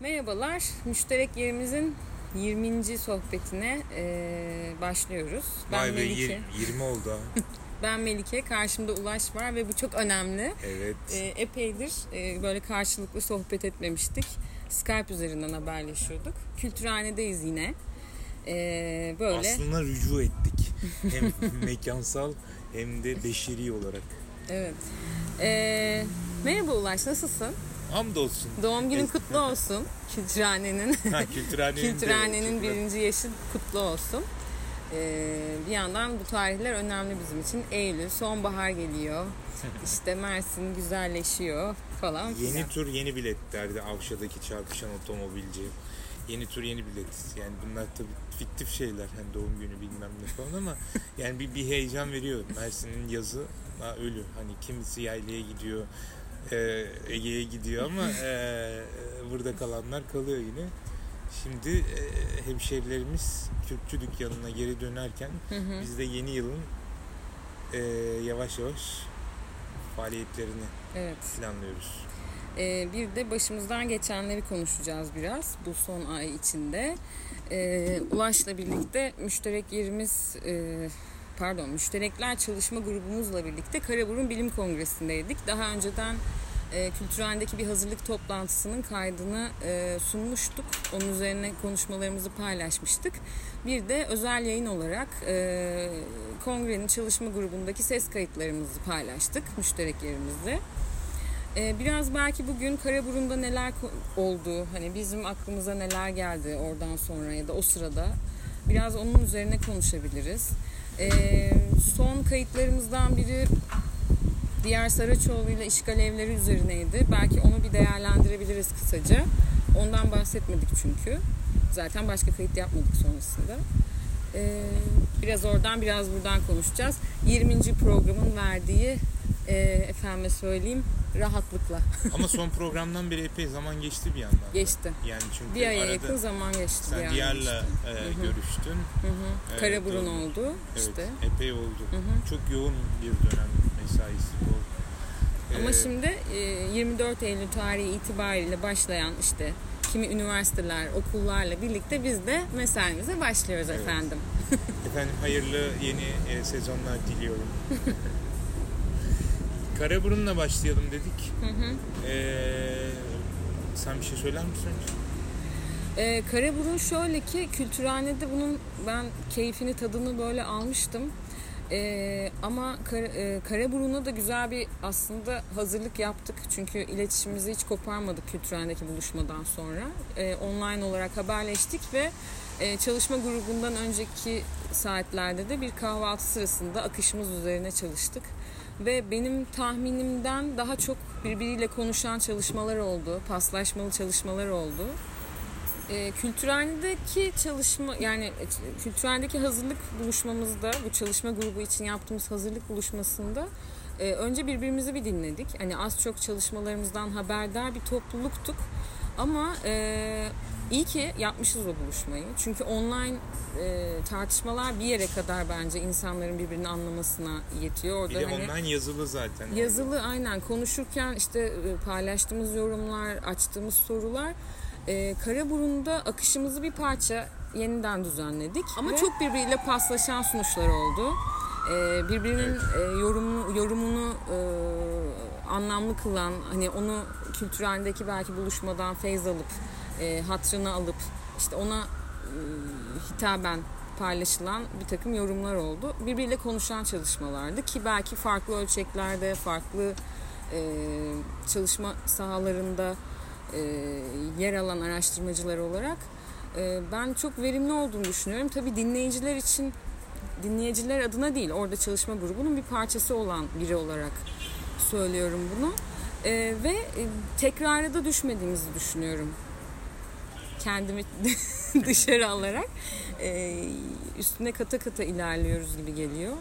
Merhabalar, müşterek yerimizin 20. sohbetine e, başlıyoruz. Ben Vay Melike. Be, 20 oldu ha. ben Melike, karşımda Ulaş var ve bu çok önemli. Evet. E, epeydir e, böyle karşılıklı sohbet etmemiştik. Skype üzerinden haberleşiyorduk. Kültürhanedeyiz yine. E, böyle. Aslında rücu ettik. Hem mekansal hem de beşeri olarak. Evet. E, merhaba Ulaş, nasılsın? Hamdolsun. Doğum günün kutlu olsun. Kültürhanenin. Ha, kültürhanenin, kültürhanenin birinci yaşı kutlu olsun. Ee, bir yandan bu tarihler önemli bizim için. Eylül, sonbahar geliyor. İşte Mersin güzelleşiyor falan. Yeni falan. tur yeni bilet derdi Avşa'daki çarpışan otomobilci. Yeni tur yeni bilet. Yani bunlar tabii fiktif şeyler. Hani doğum günü bilmem ne falan ama yani bir, bir heyecan veriyor. Mersin'in yazı ölü. Hani kimisi yaylaya gidiyor, e, Ege'ye gidiyor ama e, burada kalanlar kalıyor yine. Şimdi e, hemşerilerimiz Kürtçü dükkanına geri dönerken hı hı. biz de yeni yılın e, yavaş yavaş faaliyetlerini evet. planlıyoruz. Ee, bir de başımızdan geçenleri konuşacağız biraz bu son ay içinde. Ee, Ulaş'la birlikte müşterek yerimiz e, pardon müşterekler çalışma grubumuzla birlikte Karaburun Bilim Kongresi'ndeydik. Daha önceden e, kültürhane'deki bir hazırlık toplantısının kaydını e, sunmuştuk. Onun üzerine konuşmalarımızı paylaşmıştık. Bir de özel yayın olarak e, kongrenin çalışma grubundaki ses kayıtlarımızı paylaştık müşterek yerimizde. E, biraz belki bugün Karaburun'da neler oldu, hani bizim aklımıza neler geldi oradan sonra ya da o sırada biraz onun üzerine konuşabiliriz. E, son kayıtlarımızdan biri Diğer Saraçoğlu ile işgal evleri üzerineydi. Belki onu bir değerlendirebiliriz kısaca. Ondan bahsetmedik çünkü. Zaten başka kayıt yapmadık sonrasında. Ee, biraz oradan biraz buradan konuşacağız. 20. programın verdiği e, efendime söyleyeyim rahatlıkla. Ama son programdan beri epey zaman geçti bir yandan. Geçti. Yani çünkü bir aya yakın zaman geçti. Sen diğerle e, görüştün. Hı hı. Evet, Karaburun oldu evet, işte. Epey oldu. Hı hı. Çok yoğun bir dönem mesaisi bu. Ama ee, şimdi 24 Eylül tarihi itibariyle başlayan işte kimi üniversiteler, okullarla birlikte biz de mesaimize başlıyoruz evet. efendim. efendim hayırlı yeni e, sezonlar diliyorum. Karaburun'la başlayalım dedik. Hı hı. Ee, sen bir şey söyler misin? Ee, Karaburun şöyle ki kültürhanede bunun ben keyfini tadını böyle almıştım. Ee, ama Kar e, Karaburun'a da güzel bir aslında hazırlık yaptık. Çünkü iletişimimizi hiç koparmadık kültürendeki buluşmadan sonra. Ee, online olarak haberleştik ve e, çalışma grubundan önceki saatlerde de bir kahvaltı sırasında akışımız üzerine çalıştık. Ve benim tahminimden daha çok birbiriyle konuşan çalışmalar oldu, paslaşmalı çalışmalar oldu. E, kültürhane'deki çalışma yani e, kültürhane'deki hazırlık buluşmamızda bu çalışma grubu için yaptığımız hazırlık buluşmasında e, önce birbirimizi bir dinledik. Hani az çok çalışmalarımızdan haberdar bir topluluktuk. Ama e, iyi ki yapmışız o buluşmayı. Çünkü online e, tartışmalar bir yere kadar bence insanların birbirini anlamasına yetiyor. Orada bir de hani, online yazılı zaten. Yazılı aynen konuşurken işte e, paylaştığımız yorumlar, açtığımız sorular e, Karaburun'da akışımızı bir parça yeniden düzenledik. Ama Ve... çok birbiriyle paslaşan sonuçlar oldu. E, birbirinin evet. e, yorumu, yorumunu e, anlamlı kılan, hani onu kültürendeki belki buluşmadan feyz alıp, e, hatrını alıp, işte ona e, hitaben paylaşılan bir takım yorumlar oldu. Birbiriyle konuşan çalışmalardı ki belki farklı ölçeklerde, farklı e, çalışma sahalarında e, yer alan araştırmacılar olarak e, ben çok verimli olduğunu düşünüyorum. Tabii dinleyiciler için dinleyiciler adına değil orada çalışma grubunun bir parçası olan biri olarak söylüyorum bunu. E, ve e, tekrara da düşmediğimizi düşünüyorum. Kendimi dışarı alarak e, üstüne kata kata ilerliyoruz gibi geliyor.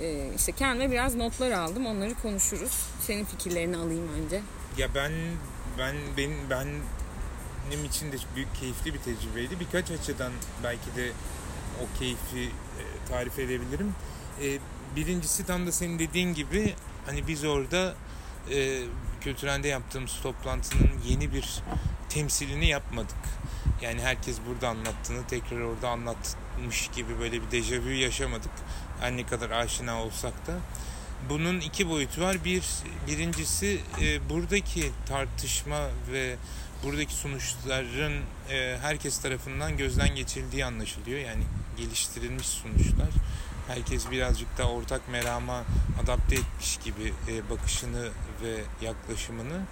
E, işte kendime biraz notlar aldım. Onları konuşuruz. Senin fikirlerini alayım önce. Ya ben ben ben benim için de büyük keyifli bir tecrübeydi. Birkaç açıdan belki de o keyfi e, tarif edebilirim. E, birincisi tam da senin dediğin gibi hani biz orada e, kültürende yaptığımız toplantının yeni bir temsilini yapmadık. Yani herkes burada anlattığını tekrar orada anlatmış gibi böyle bir dejavu yaşamadık. Her ne kadar aşina olsak da. Bunun iki boyutu var. Bir birincisi e, buradaki tartışma ve buradaki sonuçların e, herkes tarafından gözden geçirildiği anlaşılıyor. Yani geliştirilmiş sonuçlar. Herkes birazcık da ortak merama adapte etmiş gibi e, bakışını ve yaklaşımını.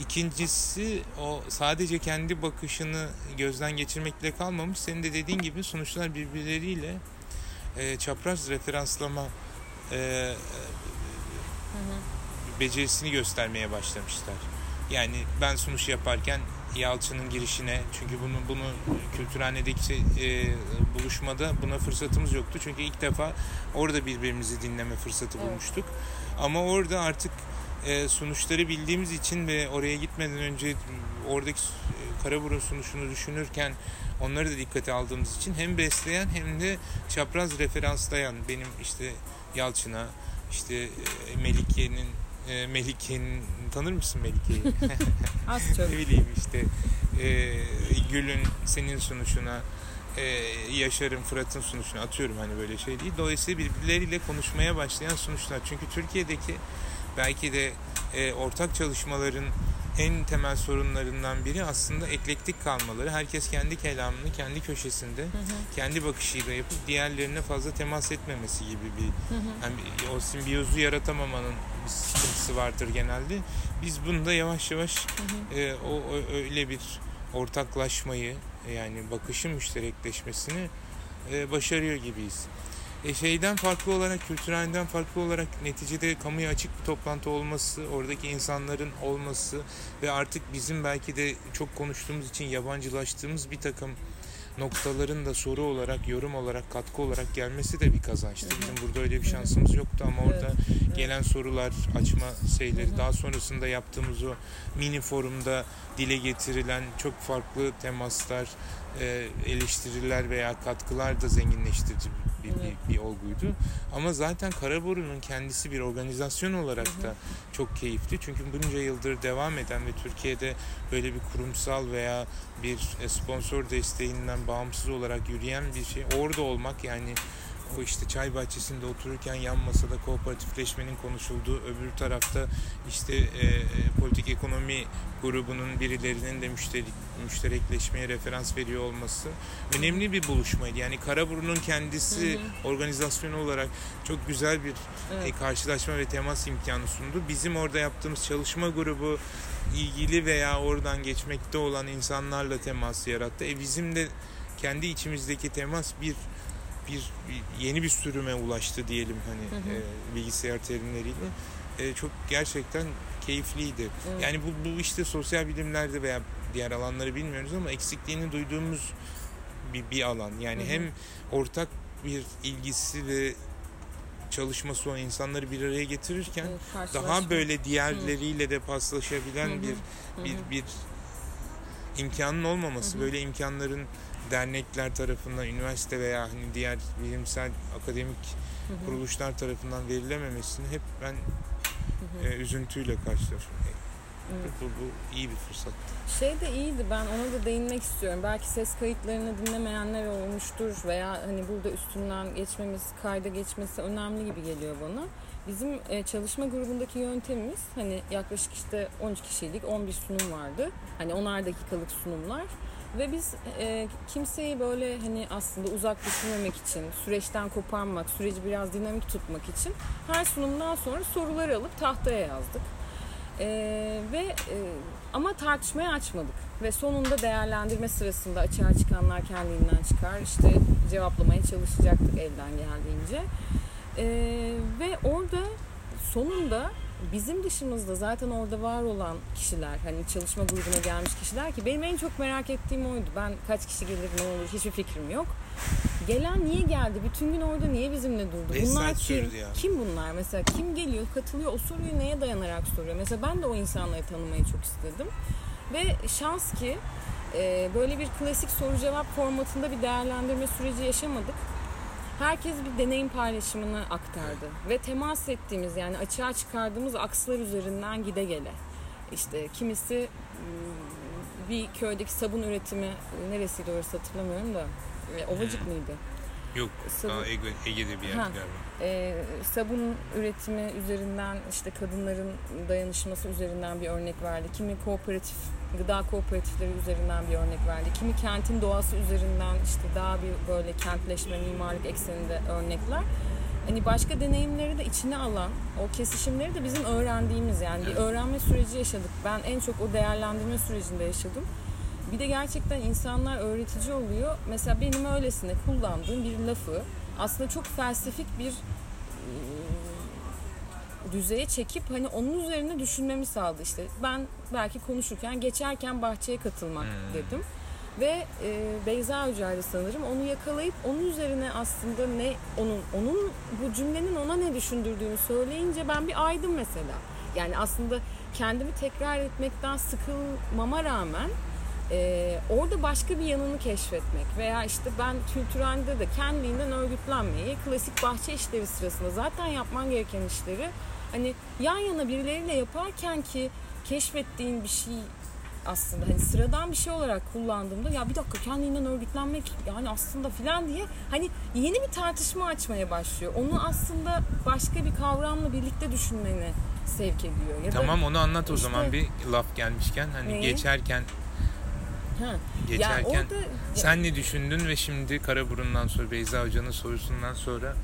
İkincisi o sadece kendi bakışını gözden geçirmekle kalmamış. Senin de dediğin gibi sonuçlar birbirleriyle e, çapraz referanslama e, becerisini göstermeye başlamışlar. Yani ben sunuş yaparken Yalçın'ın girişine çünkü bunu bunu kültürhanedeki e, buluşmada buna fırsatımız yoktu. Çünkü ilk defa orada birbirimizi dinleme fırsatı evet. bulmuştuk. Ama orada artık e, sonuçları bildiğimiz için ve oraya gitmeden önce oradaki e, Karaburun sunuşunu düşünürken onları da dikkate aldığımız için hem besleyen hem de çapraz referanslayan benim işte Yalçın'a işte e, Melike'nin e, Melike'nin tanır mısın Melike'yi? Az çok. ne bileyim işte e, Gül'ün senin sunuşuna e, Yaşar'ın Fırat'ın sunuşuna atıyorum hani böyle şey değil. Dolayısıyla birbirleriyle konuşmaya başlayan sunuşlar. Çünkü Türkiye'deki belki de e, ortak çalışmaların en temel sorunlarından biri aslında eklektik kalmaları. Herkes kendi kelamını kendi köşesinde, hı hı. kendi bakışıyla yapıp diğerlerine fazla temas etmemesi gibi bir hı hı. Yani o simbiyozu yaratamamanın bir sıkıntısı vardır genelde. Biz bunda yavaş yavaş hı hı. E, o, o öyle bir ortaklaşmayı yani bakışın müşterekleşmesini e, başarıyor gibiyiz. E, şeyden farklı olarak, kültürelden farklı olarak neticede kamuya açık bir toplantı olması, oradaki insanların olması ve artık bizim belki de çok konuştuğumuz için yabancılaştığımız bir takım noktaların da soru olarak, yorum olarak, katkı olarak gelmesi de bir kazançtı. Bizim burada öyle bir şansımız yoktu ama orada gelen sorular, açma şeyleri, daha sonrasında yaptığımız o mini forumda dile getirilen çok farklı temaslar, e, eleştiriler veya katkılar da zenginleştirici bir, bir, bir olguydu. Ama zaten Karaburun'un kendisi bir organizasyon olarak da çok keyifli. Çünkü bunca yıldır devam eden ve Türkiye'de böyle bir kurumsal veya bir e, sponsor desteğinden bağımsız olarak yürüyen bir şey. Orada olmak yani o işte çay bahçesinde otururken yan masada kooperatifleşmenin konuşulduğu öbür tarafta işte e, politik ekonomi grubunun birilerinin de müşterik, müşterekleşmeye referans veriyor olması önemli bir buluşmaydı. Yani Karaburun'un kendisi hı hı. organizasyonu olarak çok güzel bir evet. e, karşılaşma ve temas imkanı sundu. Bizim orada yaptığımız çalışma grubu ilgili veya oradan geçmekte olan insanlarla temas yarattı. E bizim de kendi içimizdeki temas bir bir, bir yeni bir sürüme ulaştı diyelim hani hı hı. E, bilgisayar terimleriyle. E, çok gerçekten keyifliydi. Evet. Yani bu, bu işte sosyal bilimlerde veya diğer alanları bilmiyoruz ama eksikliğini duyduğumuz bir, bir alan. Yani hı hı. hem ortak bir ilgisi ve çalışması o insanları bir araya getirirken evet, daha böyle diğerleriyle hı. de paslaşabilen hı hı. bir bir hı hı. bir imkanın olmaması, hı hı. böyle imkanların dernekler tarafından, üniversite veya hani diğer bilimsel akademik hı hı. kuruluşlar tarafından verilememesini hep ben hı hı. E, üzüntüyle karşılaşıyorum. Evet. Bu, bu iyi bir fırsat. Şey de iyiydi ben ona da değinmek istiyorum. Belki ses kayıtlarını dinlemeyenler olmuştur veya hani burada üstünden geçmemiz, kayda geçmesi önemli gibi geliyor bana. Bizim e, çalışma grubundaki yöntemimiz hani yaklaşık işte 13 kişilik 11 sunum vardı. Hani 10'ar dakikalık sunumlar. Ve biz e, kimseyi böyle hani aslında uzak düşünmemek için, süreçten koparmak, süreci biraz dinamik tutmak için her sunumdan sonra soruları alıp tahtaya yazdık. E, ve e, ama tartışmaya açmadık ve sonunda değerlendirme sırasında açığa çıkanlar kendiliğinden çıkar. İşte cevaplamaya çalışacaktık elden geldiğince. E, ve orada sonunda bizim dışımızda zaten orada var olan kişiler hani çalışma grubuna gelmiş kişiler ki benim en çok merak ettiğim oydu. Ben kaç kişi gelir ne olur hiçbir fikrim yok. Gelen niye geldi? Bütün gün orada niye bizimle durdu? Beş bunlar kim? Kim bunlar? Mesela kim geliyor, katılıyor? O soruyu neye dayanarak soruyor? Mesela ben de o insanları tanımayı çok istedim. Ve şans ki böyle bir klasik soru cevap formatında bir değerlendirme süreci yaşamadık herkes bir deneyim paylaşımını aktardı. Ve temas ettiğimiz yani açığa çıkardığımız akslar üzerinden gide gele. İşte kimisi hmm, bir köydeki sabun üretimi neresiydi orası hatırlamıyorum da e, Ovacık mıydı? Yok. Sabun- Aa, Ege, Ege'de bir yer galiba. e, sabun üretimi üzerinden işte kadınların dayanışması üzerinden bir örnek verdi. Kimi kooperatif gıda kooperatifleri üzerinden bir örnek verdi. Kimi kentin doğası üzerinden işte daha bir böyle kentleşme, mimarlık ekseninde örnekler. Hani başka deneyimleri de içine alan, o kesişimleri de bizim öğrendiğimiz yani bir öğrenme süreci yaşadık. Ben en çok o değerlendirme sürecinde yaşadım. Bir de gerçekten insanlar öğretici oluyor. Mesela benim öylesine kullandığım bir lafı aslında çok felsefik bir e, düzeye çekip hani onun üzerine düşünmemi sağladı işte. Ben belki konuşurken geçerken bahçeye katılmak Hmm. dedim. Ve e, Beyza Hoca'ydı sanırım onu yakalayıp onun üzerine aslında ne onun onun bu cümlenin ona ne düşündürdüğünü söyleyince ben bir aydım mesela. Yani aslında kendimi tekrar etmekten sıkılmama rağmen e, orada başka bir yanını keşfetmek veya işte ben kültürelde de kendiliğinden örgütlenmeyi klasik bahçe işleri sırasında zaten yapman gereken işleri hani yan yana birileriyle yaparken ki keşfettiğin bir şey aslında hani sıradan bir şey olarak kullandığımda ya bir dakika kendinden örgütlenmek yani aslında filan diye hani yeni bir tartışma açmaya başlıyor. Onu aslında başka bir kavramla birlikte düşünmeni sevk ediyor. Ya da- Tamam onu anlat o işte- zaman bir laf gelmişken hani Neyi? geçerken Ha. geçerken Ya orada sen ne düşündün ve şimdi Karaburun'dan sonra Beyza Hoca'nın sorusundan sonra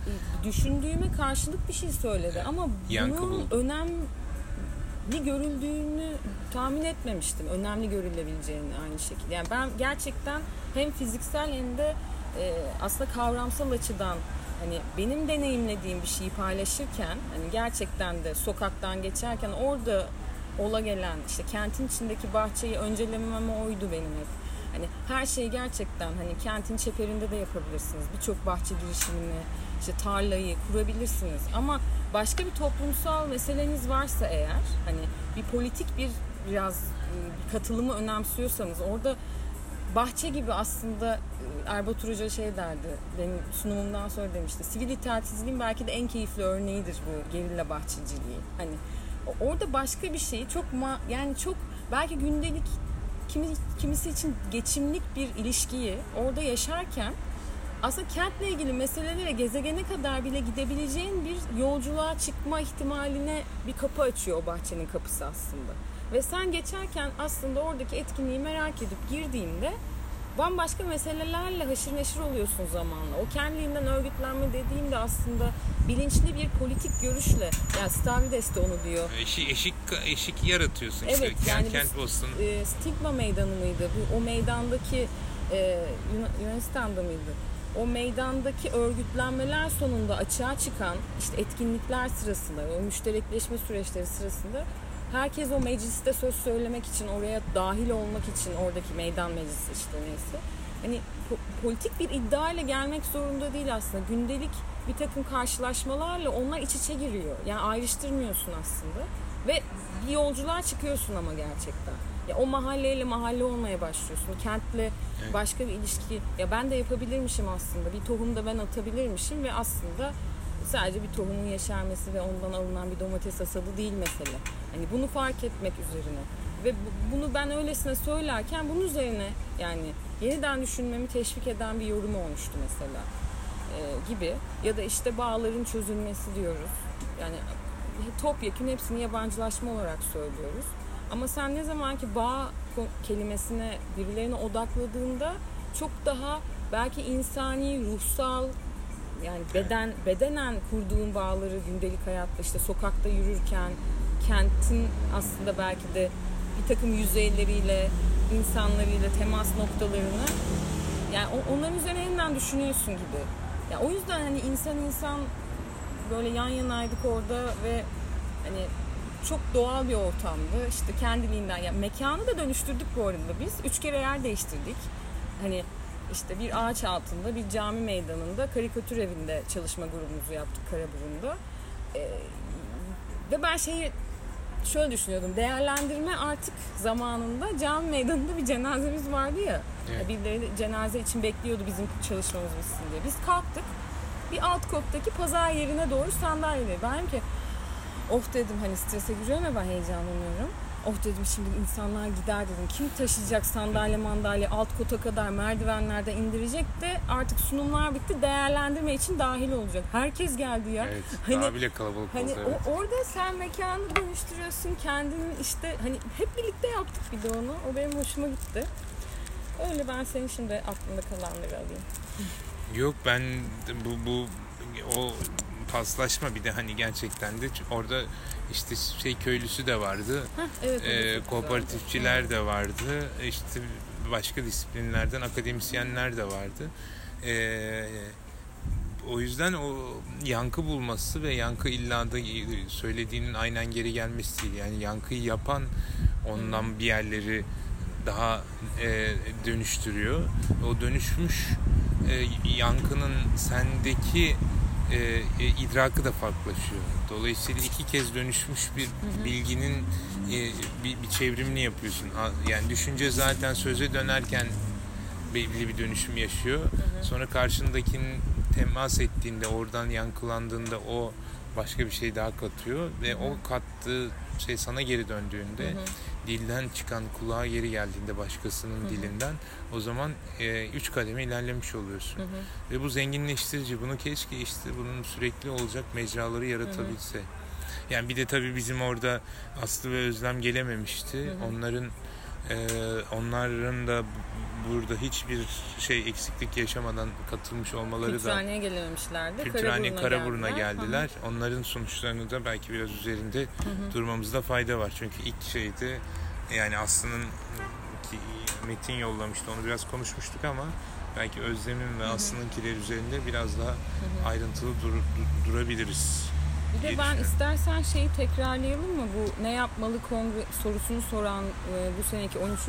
düşündüğüme karşılık bir şey söyledi ama bunun önemli görüldüğünü tahmin etmemiştim. Önemli görülebileceğini aynı şekilde. Yani ben gerçekten hem fiziksel hem de e, aslında kavramsal açıdan hani benim deneyimlediğim bir şeyi paylaşırken hani gerçekten de sokaktan geçerken orada ola gelen işte kentin içindeki bahçeyi öncelemem oydu benim hep. Hani her şeyi gerçekten hani kentin çeperinde de yapabilirsiniz. Birçok bahçe girişimini, işte tarlayı kurabilirsiniz. Ama başka bir toplumsal meseleniz varsa eğer hani bir politik bir biraz e, bir katılımı önemsiyorsanız orada bahçe gibi aslında e, Erbat Hoca şey derdi benim sunumumdan sonra demişti sivil itaatsizliğin belki de en keyifli örneğidir bu gerilla bahçeciliği hani orada başka bir şeyi çok ma- yani çok belki gündelik kimi, kimisi için geçimlik bir ilişkiyi orada yaşarken aslında kentle ilgili meselelere gezegene kadar bile gidebileceğin bir yolculuğa çıkma ihtimaline bir kapı açıyor o bahçenin kapısı aslında. Ve sen geçerken aslında oradaki etkinliği merak edip girdiğinde bambaşka meselelerle haşır neşir oluyorsun zamanla. O kendiliğinden örgütlenme dediğimde aslında bilinçli bir politik görüşle, yani Stavrides de onu diyor. eşik, eşik, eşik yaratıyorsun işte. Evet, Kent, yani kent Boston. e, Stigma Meydanı mıydı? Bu, o meydandaki e, Yun- Yunanistan'da mıydı? O meydandaki örgütlenmeler sonunda açığa çıkan işte etkinlikler sırasında, o müşterekleşme süreçleri sırasında herkes o mecliste söz söylemek için, oraya dahil olmak için oradaki meydan meclisi işte neyse. Hani po- politik bir iddia ile gelmek zorunda değil aslında. Gündelik bir takım karşılaşmalarla onlar iç içe giriyor. Yani ayrıştırmıyorsun aslında. Ve bir yolculuğa çıkıyorsun ama gerçekten. Ya o mahalleyle mahalle olmaya başlıyorsun. Kentle başka bir ilişki. Ya ben de yapabilirmişim aslında. Bir tohum da ben atabilirmişim ve aslında sadece bir tohumun yeşermesi ve ondan alınan bir domates hasadı değil mesele. Hani bunu fark etmek üzerine. Ve bu- bunu ben öylesine söylerken bunun üzerine yani yeniden düşünmemi teşvik eden bir yorum olmuştu mesela e, gibi. Ya da işte bağların çözülmesi diyoruz. Yani topyekun hepsini yabancılaşma olarak söylüyoruz. Ama sen ne zaman ki bağ kelimesine birilerine odakladığında çok daha belki insani, ruhsal yani beden bedenen kurduğun bağları gündelik hayatta işte sokakta yürürken kentin aslında belki de bir takım yüzeyleriyle insanlarıyla temas noktalarını yani onların üzerine yeniden düşünüyorsun gibi. Ya o yüzden hani insan insan böyle yan yanaydık orada ve hani çok doğal bir ortamdı. İşte kendiliğinden ya mekanı da dönüştürdük bu arada biz. Üç kere yer değiştirdik. Hani işte bir ağaç altında bir cami meydanında karikatür evinde çalışma grubumuzu yaptık Karaburun'da. Ee, ve ben şeyi şöyle düşünüyordum. Değerlendirme artık zamanında cami meydanında bir cenazemiz vardı ya. Evet. Birileri cenaze için bekliyordu bizim çalışmamız bitsin diye. Biz kalktık. bir alt kottaki pazar yerine doğru sandalyeleri. Ben ki of dedim hani strese giriyorum ya ben heyecanlanıyorum. Oh dedim şimdi insanlar gider dedim. Kim taşıyacak sandalye mandalye alt kota kadar merdivenlerden indirecek de artık sunumlar bitti. Değerlendirme için dahil olacak. Herkes geldi ya. Evet. Hani- daha bile kalabalık Hani oldu. Evet. o, orada sen mekanı dönüştürüyorsun. Kendinin işte hani hep birlikte yaptık bir de onu. O benim hoşuma gitti. Öyle ben senin şimdi aklında kalanları alayım. Yok ben bu bu o paslaşma bir de hani gerçekten de orada işte şey köylüsü de vardı. Heh, evet. Ee, kooperatifçiler güzeldi. de vardı. İşte başka disiplinlerden akademisyenler de vardı. Ee, o yüzden o yankı bulması ve yankı illa da söylediğinin aynen geri gelmesi değil. Yani yankıyı yapan ondan bir yerleri daha e, dönüştürüyor. O dönüşmüş e, yankının sendeki e, e, idrakı da farklılaşıyor. Dolayısıyla iki kez dönüşmüş bir bilginin e, bir, bir çevrimini yapıyorsun. Yani düşünce zaten söze dönerken belli bir dönüşüm yaşıyor. Sonra karşındakinin temas ettiğinde, oradan yankılandığında o başka bir şey daha katıyor ve o kattığı şey sana geri döndüğünde Hı hı. Dilden çıkan kulağa geri geldiğinde başkasının Hı hı. dilinden o zaman e, üç kademe ilerlemiş oluyorsun. Hı hı. Ve bu zenginleştirici. Bunu keşke işte bunun sürekli olacak mecraları yaratabilse. Yani bir de tabii bizim orada Aslı ve Özlem gelememişti. Hı hı. Onların e, onların da burada hiçbir şey eksiklik yaşamadan katılmış olmaları da Kültürhane'ye gelememişlerdi. Kültürhane Karaburun'a geldiler. geldiler. Onların sonuçlarını da belki biraz üzerinde Hı hı. durmamızda fayda var. Çünkü ilk şeyde yani Aslı'nın ki metin yollamıştı. Onu biraz konuşmuştuk ama belki Özlem'in ve. Aslı'nınkiler üzerinde biraz daha Hı hı. ayrıntılı dur- dur- durabiliriz. Bir de ben istersen şeyi tekrarlayalım mı? Bu ne yapmalı kongre sorusunu soran e, bu seneki 13.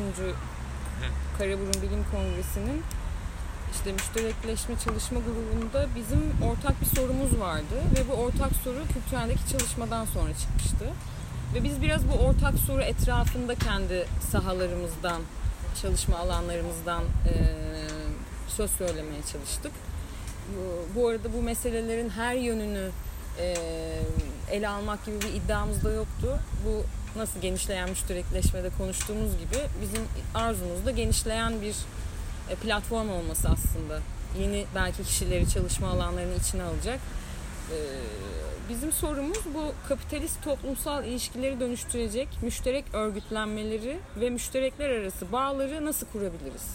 Karaburun Bilim Kongresi'nin işte müşterekleşme çalışma grubunda bizim ortak bir sorumuz vardı ve bu ortak soru kültürendeki çalışmadan sonra çıkmıştı. Ve biz biraz bu ortak soru etrafında kendi sahalarımızdan, çalışma alanlarımızdan e, söz söylemeye çalıştık. Bu, bu arada bu meselelerin her yönünü e, ele almak gibi bir iddiamız da yoktu. Bu nasıl genişleyen müşterekleşmede konuştuğumuz gibi bizim arzumuz da genişleyen bir e, platform olması aslında. Yeni belki kişileri çalışma alanlarını içine alacak. E, Bizim sorumuz bu kapitalist toplumsal ilişkileri dönüştürecek müşterek örgütlenmeleri ve müşterekler arası bağları nasıl kurabiliriz?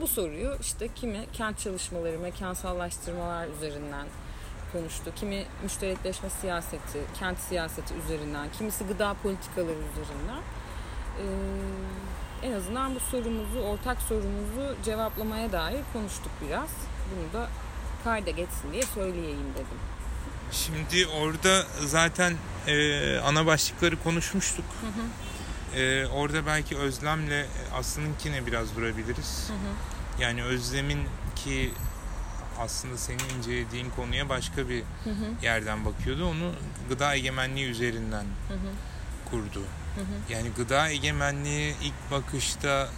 Bu soruyu işte kimi kent çalışmaları, mekansallaştırmalar üzerinden konuştu. Kimi müşterekleşme siyaseti, kent siyaseti üzerinden, kimisi gıda politikaları üzerinden. Ee, en azından bu sorumuzu, ortak sorumuzu cevaplamaya dair konuştuk biraz. Bunu da kayda geçsin diye söyleyeyim dedim. Şimdi orada zaten e, ana başlıkları konuşmuştuk. Hı hı, E, orada belki Özlem'le Aslı'nınkine biraz durabiliriz. hı hı, Yani Özlem'in ki aslında senin incelediğin konuya başka bir hı hı, yerden bakıyordu. Onu gıda egemenliği üzerinden hı hı, kurdu. hı hı. Yani gıda egemenliği ilk bakışta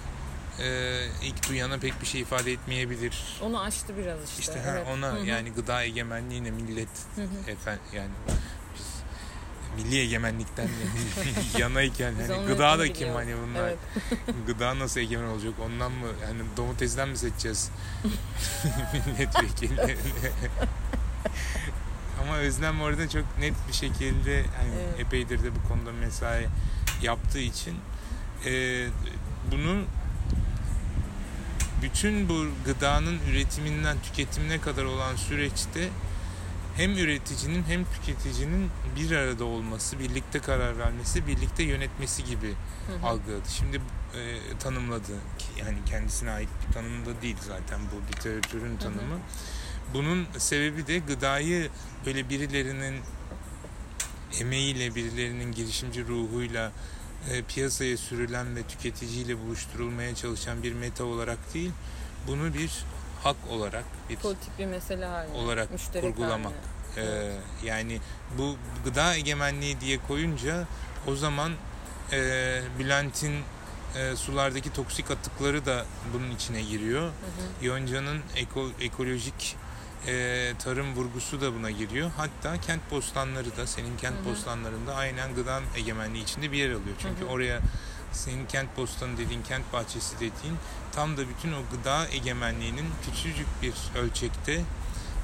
e, ilk duyana pek bir şey ifade etmeyebilir. Onu açtı biraz işte. İşte evet. ona Hı hı, yani gıda egemenliğine millet hı hı. efendim yani milli egemenlikten yanayken hani gıda da kim hani bunlar Evet. gıda nasıl egemen olacak ondan mı yani domatesden mi seçeceğiz milletvekillerini ama Özlem orada çok net bir şekilde hani Evet. epeydir de bu konuda mesai yaptığı için e, bunu bütün bu gıdanın üretiminden tüketimine kadar olan süreçte hem üreticinin hem tüketicinin bir arada olması, birlikte karar vermesi, birlikte yönetmesi gibi Hı hı. algıladı. Şimdi e, tanımladı. Yani kendisine ait bir tanım da değil zaten bu literatürün tanımı. Bunun sebebi de gıdayı böyle birilerinin emeğiyle, birilerinin girişimci ruhuyla e, piyasaya sürülen ve tüketiciyle buluşturulmaya çalışan bir meta olarak değil, bunu bir hak olarak, bir Politik bir mesele haline. olarak müşterek kurgulamak. haline. Ee, yani bu gıda egemenliği diye koyunca o zaman e, Bülent'in e, sulardaki toksik atıkları da bunun içine giriyor. Hı hı. Yonca'nın eko, ekolojik e, tarım vurgusu da buna giriyor. Hatta kent postanları da senin kent Hı hı. postanlarında aynen gıda egemenliği içinde bir yer alıyor. Çünkü Hı hı. oraya senin kent postanı dediğin, kent bahçesi dediğin tam da bütün o gıda egemenliğinin küçücük bir ölçekte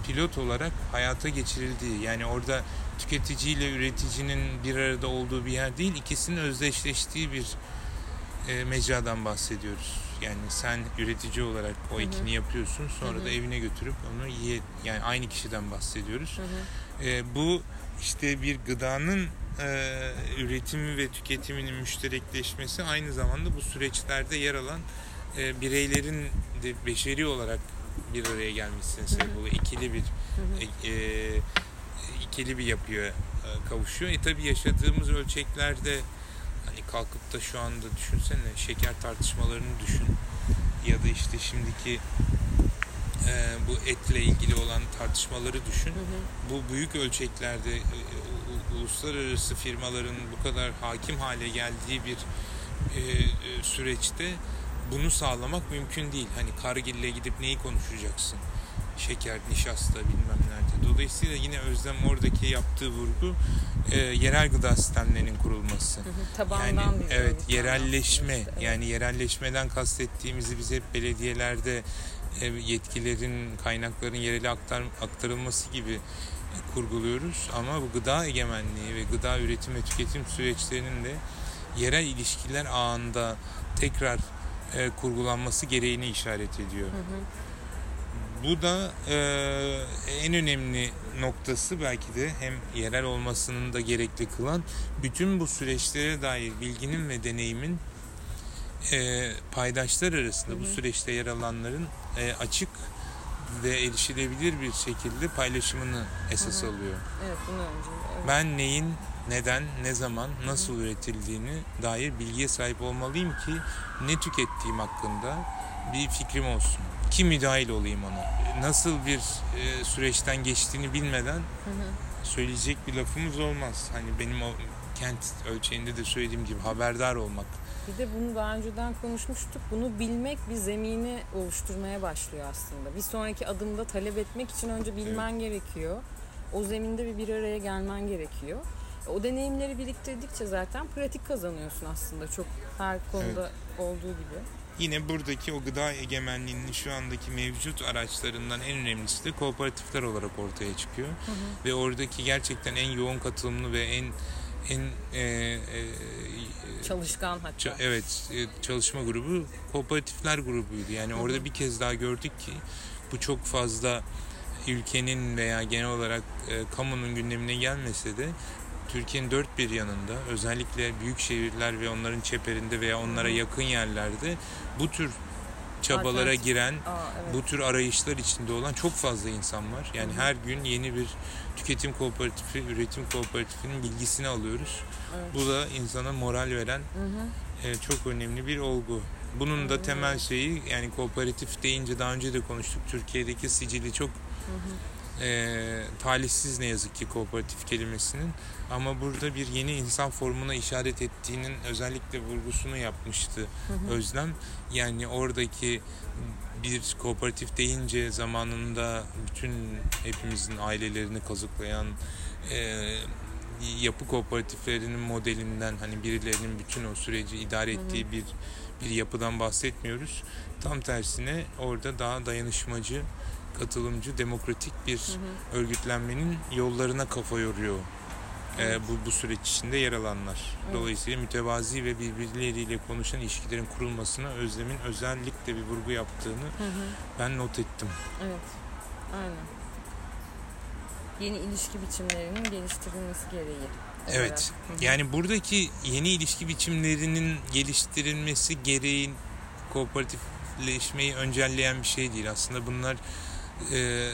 pilot olarak hayata geçirildiği yani orada tüketiciyle üreticinin bir arada olduğu bir yer değil ikisinin özdeşleştiği bir e, mecradan bahsediyoruz. Yani sen üretici olarak o Hı hı. ekini yapıyorsun sonra Hı hı. da evine götürüp onu yiye yani aynı kişiden bahsediyoruz. E, bu işte bir gıdanın e, üretimi ve tüketiminin müşterekleşmesi aynı zamanda bu süreçlerde yer alan e, bireylerin de beşeri olarak bir araya gelmesine sebep oluyor. İkili bir e, e, ikili bir yapıya e, kavuşuyor. E tabi yaşadığımız ölçeklerde hani kalkıp da şu anda düşünsene şeker tartışmalarını düşün ya da işte şimdiki e, bu etle ilgili olan tartışmaları düşün. Hı hı. Bu büyük ölçeklerde e, u- uluslararası firmaların bu kadar hakim hale geldiği bir e, e, süreçte bunu sağlamak mümkün değil. Hani Kargil'le gidip neyi konuşacaksın? Şeker, nişasta bilmem nerede. Dolayısıyla yine Özlem oradaki yaptığı vurgu e, yerel gıda sistemlerinin kurulması. Hı hı. Tabandan Yani evet yerelleşme işte, yani yerelleşmeden kastettiğimizi biz hep belediyelerde yetkilerin kaynakların yerele aktar, aktarılması gibi kurguluyoruz ama bu gıda egemenliği ve gıda üretim ve tüketim süreçlerinin de yerel ilişkiler ağında tekrar e, kurgulanması gereğini işaret ediyor. Hı hı. Bu da e, en önemli noktası belki de hem yerel olmasının da gerekli kılan bütün bu süreçlere dair bilginin ve deneyimin e, paydaşlar arasında Hı bu hı. süreçte yer alanların e, açık ve erişilebilir bir şekilde paylaşımını esas Hı hı. alıyor. Evet bunu önce. Evet. Ben neyin neden, ne zaman, nasıl üretildiğini dair bilgiye sahip olmalıyım ki ne tükettiğim hakkında bir fikrim olsun. Ki müdahil olayım ona. Nasıl bir e, süreçten geçtiğini bilmeden Hı hı. söyleyecek bir lafımız olmaz. Hani benim o kent ölçeğinde de söylediğim gibi haberdar olmak. Bir de bunu daha önceden konuşmuştuk. Bunu bilmek bir zemini oluşturmaya başlıyor aslında. Bir sonraki adımda talep etmek için önce bilmen gerekiyor. O zeminde bir bir araya gelmen gerekiyor. O deneyimleri biriktirdikçe zaten pratik kazanıyorsun aslında çok her konuda olduğu gibi. Yine buradaki o gıda egemenliğinin şu andaki mevcut araçlarından en önemlisi de kooperatifler olarak ortaya çıkıyor. Hı hı. Ve oradaki gerçekten en yoğun katılımlı ve en en e, e, Çalışkan hatta. Ça- evet e, çalışma grubu kooperatifler grubuydu. Yani orada bir kez daha gördük ki bu çok fazla ülkenin veya genel olarak e, kamunun gündemine gelmese de Türkiye'nin dört bir yanında özellikle büyük şehirler ve onların çeperinde veya onlara Hı hı. yakın yerlerde bu tür çabalara giren Aa, evet. bu tür arayışlar içinde olan çok fazla insan var. Yani Hı hı. her gün yeni bir tüketim kooperatifi, üretim kooperatifinin bilgisini alıyoruz. Evet. Bu da insana moral veren Hı hı. e, çok önemli bir olgu. Bunun da Aynen temel öyle. şeyi yani kooperatif deyince daha önce de konuştuk. Türkiye'deki sicili çok Hı hı. e, talihsiz ne yazık ki kooperatif kelimesinin. Ama burada bir yeni insan formuna işaret ettiğinin özellikle vurgusunu yapmıştı Hı hı. Özlem. Yani oradaki bir kooperatif deyince zamanında bütün hepimizin ailelerini kazıklayan e, yapı kooperatiflerinin modelinden hani birilerinin bütün o süreci idare ettiği bir bir yapıdan bahsetmiyoruz. Tam tersine orada daha dayanışmacı, katılımcı, demokratik bir Hı hı. örgütlenmenin yollarına kafa yoruyor. E, bu, bu süreç içinde yer alanlar. Dolayısıyla mütevazi ve birbirleriyle konuşan ilişkilerin kurulmasına Özlem'in özellikle bir vurgu yaptığını Hı hı. ben not ettim. Evet. Aynen. Yeni ilişki biçimlerinin geliştirilmesi gereği. Evet. hı. Yani buradaki yeni ilişki biçimlerinin geliştirilmesi gereği kooperatifleşmeyi öncelleyen bir şey değil. Aslında bunlar e,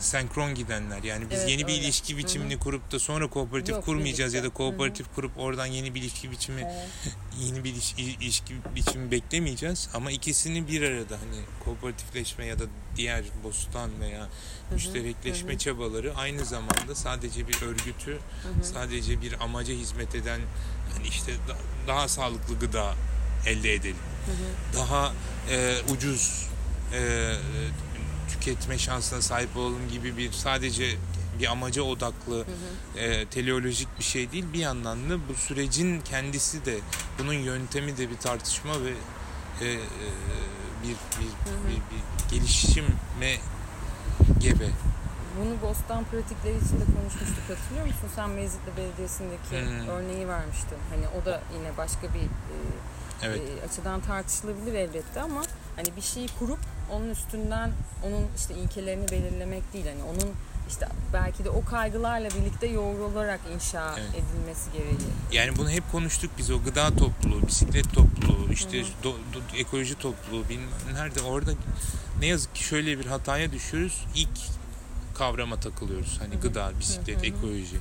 senkron gidenler. Yani biz Evet, yeni bir öyle. ilişki Hı hı. biçimini kurup da sonra kooperatif Yok, kurmayacağız ya da birlikte. Hı hı. kooperatif kurup oradan yeni bir ilişki biçimi Evet. yeni bir ilişki, ilişki biçimi beklemeyeceğiz ama ikisini bir arada hani kooperatifleşme ya da diğer bostan veya hı. müşterekleşme Hı hı. çabaları aynı zamanda sadece bir örgütü, Hı hı. sadece bir amaca hizmet eden hani işte da- daha sağlıklı gıda elde edelim. Hı hı. Daha e, ucuz e, tüketme şansına sahip olalım gibi bir sadece bir amaca odaklı e, teleolojik bir şey değil. Bir yandan da bu sürecin kendisi de bunun yöntemi de bir tartışma ve e, e, bir, bir, bir, bir gelişime gebe. Bunu Bostan pratikleri içinde konuşmuştuk hatırlıyor musun? Sen Mezitli Belediyesi'ndeki Hmm. örneği vermiştin. Hani o da yine başka bir e, Evet. e, açıdan tartışılabilir elbette ama hani bir şeyi kurup onun üstünden onun işte ilkelerini belirlemek değil. Hani onun işte belki de o kaygılarla birlikte yoğrularak inşa Evet. edilmesi gereği. Yani bunu hep konuştuk biz o gıda topluluğu, bisiklet topluluğu, işte do- do- ekoloji topluluğu bilmem nerede orada ne yazık ki şöyle bir hataya düşüyoruz. İlk kavrama takılıyoruz. Hani gıda, bisiklet, ekoloji.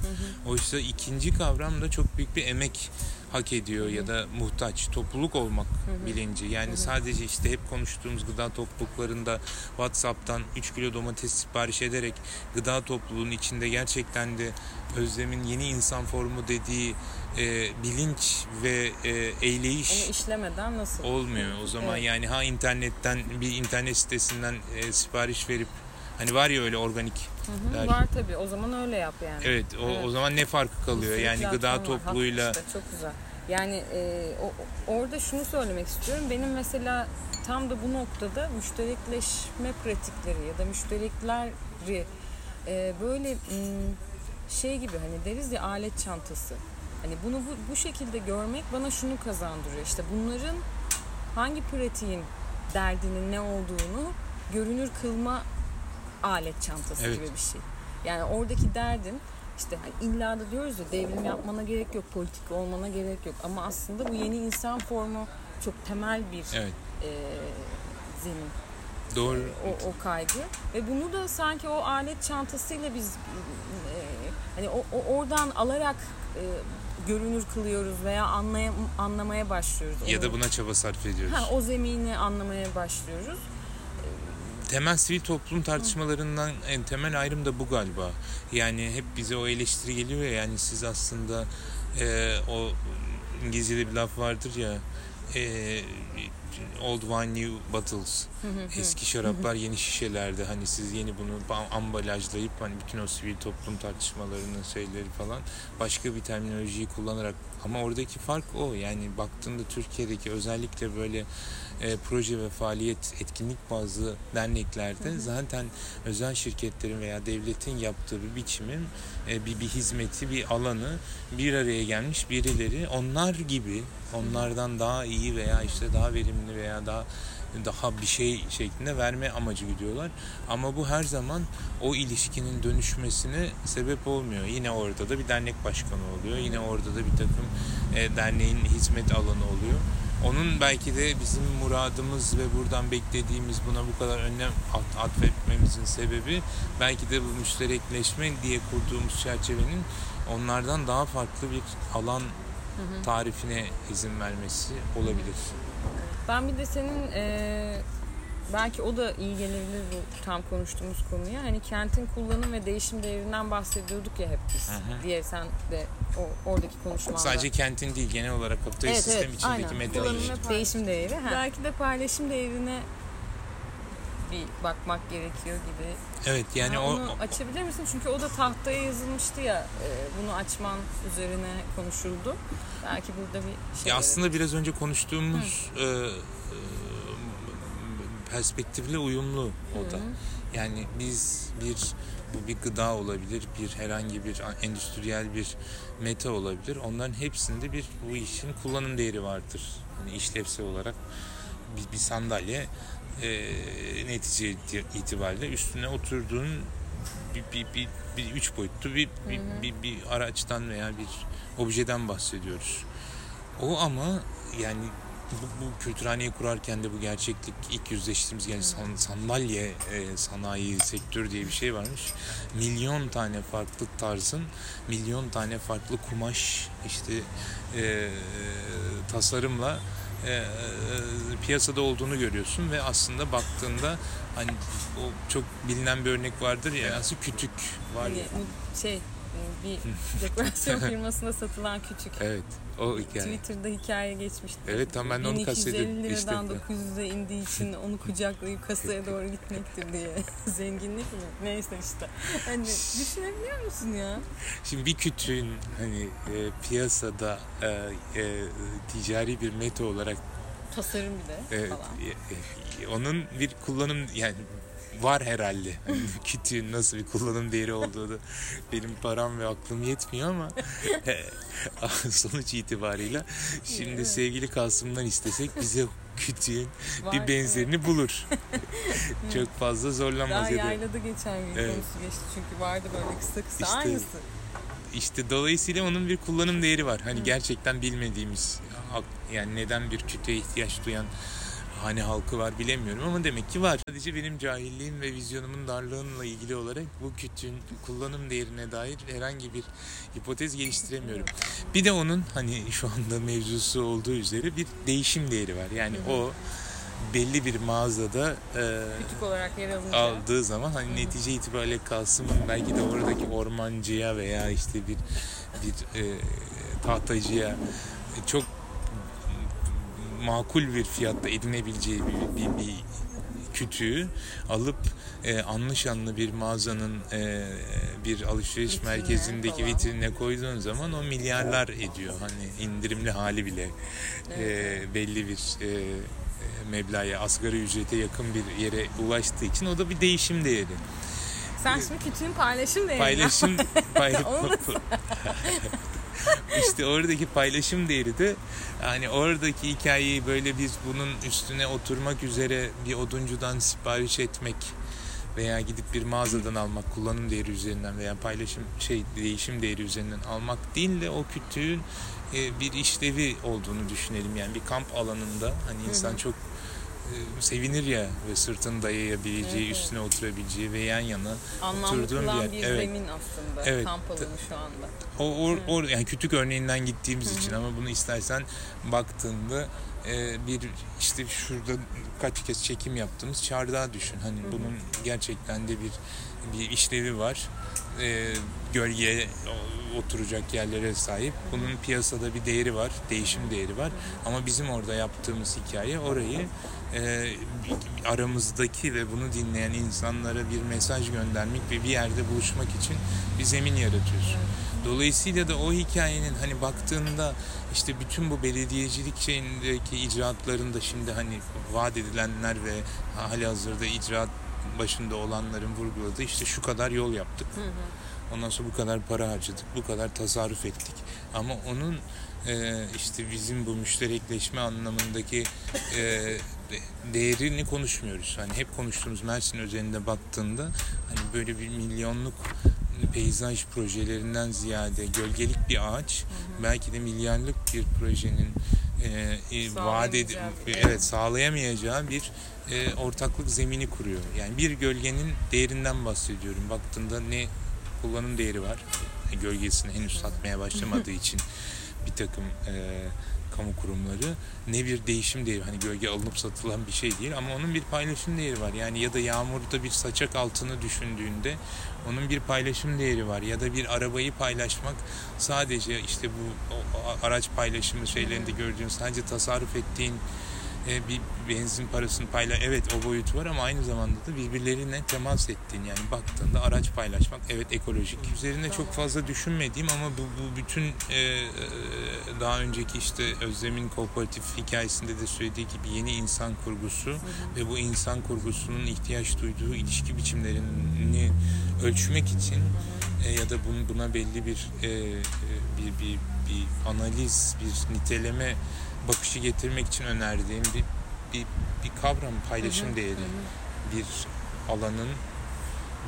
Oysa ikinci kavram da çok büyük bir emek hak ediyor ya da muhtaç. Topluluk olmak bilinci. Yani sadece işte hep konuştuğumuz gıda topluluklarında WhatsApp'tan 3 kilo domates sipariş ederek gıda topluluğunun içinde gerçekten de Özlem'in yeni insan formu dediği e, bilinç ve e, eyleyiş Onu işlemeden nasıl? olmuyor. O zaman Evet. yani ha internetten bir internet sitesinden e, sipariş verip hani var ya öyle organik Hı hı, var tabii. O zaman öyle yap yani. Evet o, Evet. o zaman ne farkı kalıyor? Bir Yani gıda topluluğuyla işte, çok güzel. Yani e, o, orada şunu söylemek istiyorum. Benim mesela tam da bu noktada müşterekleşme pratikleri ya da müşterekleri e, böyle şey gibi hani deriz ya alet çantası. Hani bunu bu, bu şekilde görmek bana şunu kazandırıyor. İşte bunların hangi pratiğin derdinin ne olduğunu görünür kılma alet çantası Evet. gibi bir şey. Yani oradaki derdin işte hani illa da diyoruz ya devrim yapmana gerek yok, politik olmana gerek yok. Ama aslında bu yeni insan formu çok temel bir evet e, zemin, doğru o, o kaygı. Ve bunu da sanki o alet çantasıyla biz e, hani o, o oradan alarak e, görünür kılıyoruz veya anlaya, anlamaya başlıyoruz. ya da buna çaba sarf ediyoruz. ha, o zemini anlamaya başlıyoruz. Temel sivil toplum tartışmalarından en temel ayrım da bu galiba. Yani hep bize o eleştiri geliyor ya yani siz aslında e, o İngilizce'de bir laf vardır ya e, old wine new bottles. Eski şaraplar yeni şişelerde. Hani siz yeni bunu ba- ambalajlayıp hani bütün o sivil toplum tartışmalarının şeyleri falan başka bir terminolojiyi kullanarak. Ama oradaki fark o. Yani baktığında Türkiye'deki özellikle böyle e, proje ve faaliyet etkinlik bazlı derneklerde zaten özel şirketlerin veya devletin yaptığı bir biçimin e, bir bir hizmeti bir alanı bir araya gelmiş birileri. Onlar gibi onlardan daha iyi veya işte daha verimli veya daha daha bir şey şeklinde verme amacı gidiyorlar. Ama bu her zaman o ilişkinin dönüşmesine sebep olmuyor. Yine orada da bir dernek başkanı oluyor. Yine orada da bir takım e, derneğin hizmet alanı oluyor. Onun belki de bizim muradımız ve buradan beklediğimiz buna bu kadar önlem at- atfetmemizin sebebi belki de bu müşterekleşme diye kurduğumuz çerçevenin onlardan daha farklı bir alan tarifine izin vermesi olabilir. Ben bir de senin e, belki o da iyi gelebilir bu tam konuştuğumuz konuya. Hani kentin kullanım ve değişim devrinden bahsediyorduk ya hep biz hı. diye sen de o oradaki konuşmanda. Sadece kentin değil genel olarak kapitalist Evet, sistem evet, içindeki aynen. medya ve değişim değeri. Ha. Belki de paylaşım değerine bir bakmak gerekiyor gibi. Evet yani Ha, o, onu açabilir misin? Çünkü o da tahtaya yazılmıştı ya. e, bunu açman üzerine konuşuldu. Belki burada bir şey ya aslında biraz önce konuştuğumuz e, e, perspektifle uyumlu o da. Yani biz bir bu bir gıda olabilir, bir herhangi bir endüstriyel bir meta olabilir. Onların hepsinde bir bu işin kullanım değeri vardır. Hani işlevsel olarak bir, bir sandalye e, netice iti- itibariyle üstüne oturduğun bir, bir, bir, bir üç boyutlu bir, bir, bir, bir araçtan veya bir objeden bahsediyoruz. O ama yani bu, bu kültürhaneyi kurarken de bu gerçeklik ilk yüzleştiğimiz yani san- sandalye e, sanayi sektörü diye bir şey varmış. Milyon tane farklı tarzın, milyon tane farklı kumaş işte e, tasarımla e, e, piyasada olduğunu görüyorsun ve aslında baktığında hani o çok bilinen bir örnek vardır ya aslında kütük var ya. Hani şey bir dekorasyon firmasında satılan küçük. Evet. O hikaye. Twitter'da hikaye geçmişti. Evet tam ben de onu 1250 kastediyorum. liradan İşte. 900'e indiği için onu kucaklayıp kasaya doğru gitmektir diye. Zenginlik mi? Neyse işte. Hani düşünebiliyor musun ya? Şimdi bir kütüğün hani e, piyasada e, e, ticari bir meta olarak Tasarım bir de e, falan. e, e, onun bir kullanım yani var herhalde. Hani kütüğün nasıl bir kullanım değeri olduğu da benim param ve aklım yetmiyor ama sonuç itibarıyla şimdi Evet. sevgili Kasım'dan istesek bize kütüğün Var, bir benzerini bulur. Çok fazla evet. zorlanmaz Daha ya da yaylada geçen gün Evet. konusu geçti çünkü vardı böyle kısa kısa İşte aynısı. İşte dolayısıyla onun bir kullanım değeri var. Hani gerçekten bilmediğimiz yani neden bir kütüğe ihtiyaç duyan hani halkı var bilemiyorum ama demek ki var. Sadece benim cahilliğim ve vizyonumun darlığıyla ilgili olarak bu kütüğün kullanım değerine dair herhangi bir hipotez geliştiremiyorum. Bir de onun hani şu anda mevzusu olduğu üzere bir değişim değeri var. Yani o belli bir mağazada e, Küçük olarak yer alınca. aldığı zaman hani netice itibariyle kalsın belki de oradaki ormancıya veya işte bir bir e, tahtacıya çok makul bir fiyatta edinebileceği bir, bir, bir kütüğü alıp e, anlı bir mağazanın e, bir alışveriş Vitrine merkezindeki falan. vitrine koyduğun zaman o milyarlar ediyor. Hani indirimli hali bile e, belli bir e, e, meblağa, asgari ücrete yakın bir yere ulaştığı için o da bir değişim değeri. Sen şimdi küçüğün paylaşım değerini Paylaşım pay, Onu da işte oradaki paylaşım değeri de yani oradaki hikayeyi böyle biz bunun üstüne oturmak üzere bir oduncudan sipariş etmek veya gidip bir mağazadan almak kullanım değeri üzerinden veya paylaşım şey değişim değeri üzerinden almak değil de o kütüğün e, bir işlevi olduğunu düşünelim. Yani bir kamp alanında hani insan çok sevinir ya ve sırtını dayayabileceği, Evet, üstüne oturabileceği ve yan yana anlamlı Oturduğum kılan yer, bir evet. zemin aslında. Evet. Kamp alanı şu anda. O, o, o yani kütük örneğinden gittiğimiz için ama bunu istersen baktığında e, bir işte şurada kaç kez çekim yaptığımız çardağı düşün. Hani bunun gerçekten de bir bir işlevi var. E, gölgeye oturacak yerlere sahip. Bunun piyasada bir değeri var, değişim değeri var. Ama bizim orada yaptığımız hikaye orayı e, aramızdaki ve bunu dinleyen insanlara bir mesaj göndermek ve bir yerde buluşmak için bir zemin yaratıyorsun. Dolayısıyla da o hikayenin hani baktığında işte bütün bu belediyecilik şeyindeki icraatlarında şimdi hani vaat edilenler ve hali hazırda icraat başında olanların vurguladığı işte şu kadar yol yaptık. Ondan sonra bu kadar para harcadık, bu kadar tasarruf ettik. Ama onun e, işte bizim bu müşterekleşme anlamındaki e, de- değerini konuşmuyoruz. Hani hep konuştuğumuz Mersin özelinde baktığında hani böyle bir milyonluk peyzaj projelerinden ziyade gölgelik bir ağaç belki de milyarlık bir projenin e, e, vaat ed- Sağlayamayacağı bir- evet sağlayamayacağı bir e, ortaklık zemini kuruyor. Yani bir gölgenin değerinden bahsediyorum. Baktığında ne kullanım değeri var. E, gölgesini henüz satmaya başlamadığı için bir takım e, kamu kurumları ne bir değişim değeri hani gölge alınıp satılan bir şey değil ama onun bir paylaşım değeri var. Yani ya da yağmurda bir saçak altını düşündüğünde onun bir paylaşım değeri var ya da bir arabayı paylaşmak sadece işte bu araç paylaşımı şeylerinde gördüğün sadece tasarruf ettiğin e, bir benzin parasını payla evet o boyutu var ama aynı zamanda da birbirlerine temas ettiğin yani baktığında araç paylaşmak evet ekolojik. Üzerine çok fazla düşünmediğim ama bu, bu bütün e, e, daha önceki işte Özlem'in kooperatif hikayesinde de söylediği gibi yeni insan kurgusu ve bu insan kurgusunun ihtiyaç duyduğu ilişki biçimlerini ölçmek için e, ya da bun, buna belli bir e, e, bir, bir bir analiz, bir niteleme bakışı getirmek için önerdiğim bir bir, bir kavram paylaşım değeri. Bir alanın,